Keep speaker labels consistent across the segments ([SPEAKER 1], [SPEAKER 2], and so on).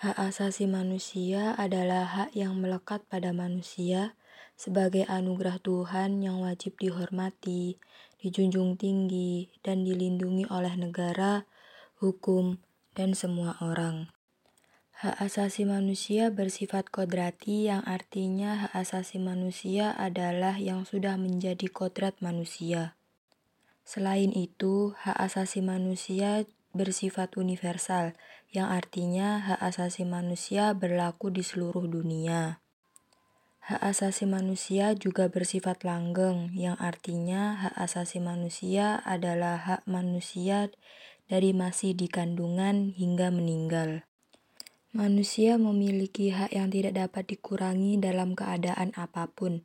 [SPEAKER 1] Hak asasi manusia adalah hak yang melekat pada manusia sebagai anugerah Tuhan yang wajib dihormati, dijunjung tinggi, dan dilindungi oleh negara, hukum, dan semua orang. Hak asasi manusia bersifat kodrati yang artinya hak asasi manusia adalah yang sudah menjadi kodrat manusia. Selain itu, hak asasi manusia bersifat universal, yang artinya hak asasi manusia berlaku di seluruh dunia. Hak asasi manusia juga bersifat langgeng, yang artinya hak asasi manusia adalah hak manusia dari masih di kandungan hingga meninggal. Manusia memiliki hak yang tidak dapat dikurangi dalam keadaan apa pun,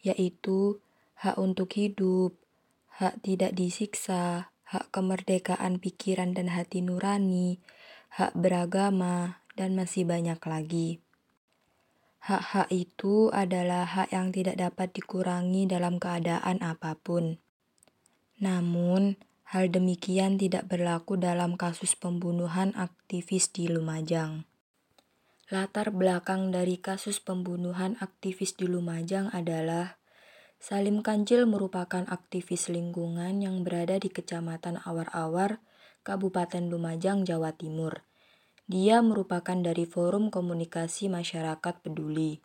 [SPEAKER 1] yaitu hak untuk hidup, hak tidak disiksa, hak kemerdekaan pikiran dan hati nurani, hak beragama, dan masih banyak lagi. Hak-hak itu adalah hak yang tidak dapat dikurangi dalam keadaan apa pun. Namun, hal demikian tidak berlaku dalam kasus pembunuhan aktivis di Lumajang. Latar belakang dari kasus pembunuhan aktivis di Lumajang adalah Salim Kancil merupakan aktivis lingkungan yang berada di Kecamatan Awar-Awar, Kabupaten Lumajang, Jawa Timur. Dia merupakan dari Forum Komunikasi Masyarakat Peduli.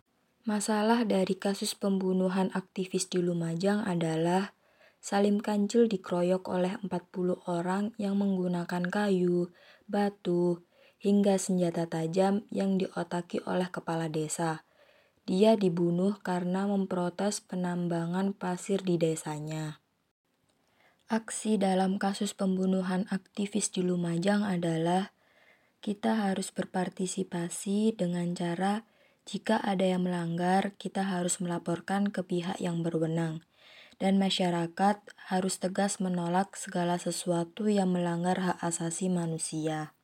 [SPEAKER 1] Masalah dari kasus pembunuhan aktivis di Lumajang adalah Salim Kancil dikeroyok oleh 40 orang yang menggunakan kayu, batu, hingga senjata tajam yang diotaki oleh kepala desa. Dia dibunuh karena memprotes penambangan pasir di desanya. Aksi dalam kasus pembunuhan aktivis di Lumajang adalah kita harus berpartisipasi dengan cara jika ada yang melanggar, kita harus melaporkan ke pihak yang berwenang. Dan masyarakat harus tegas menolak segala sesuatu yang melanggar hak asasi manusia.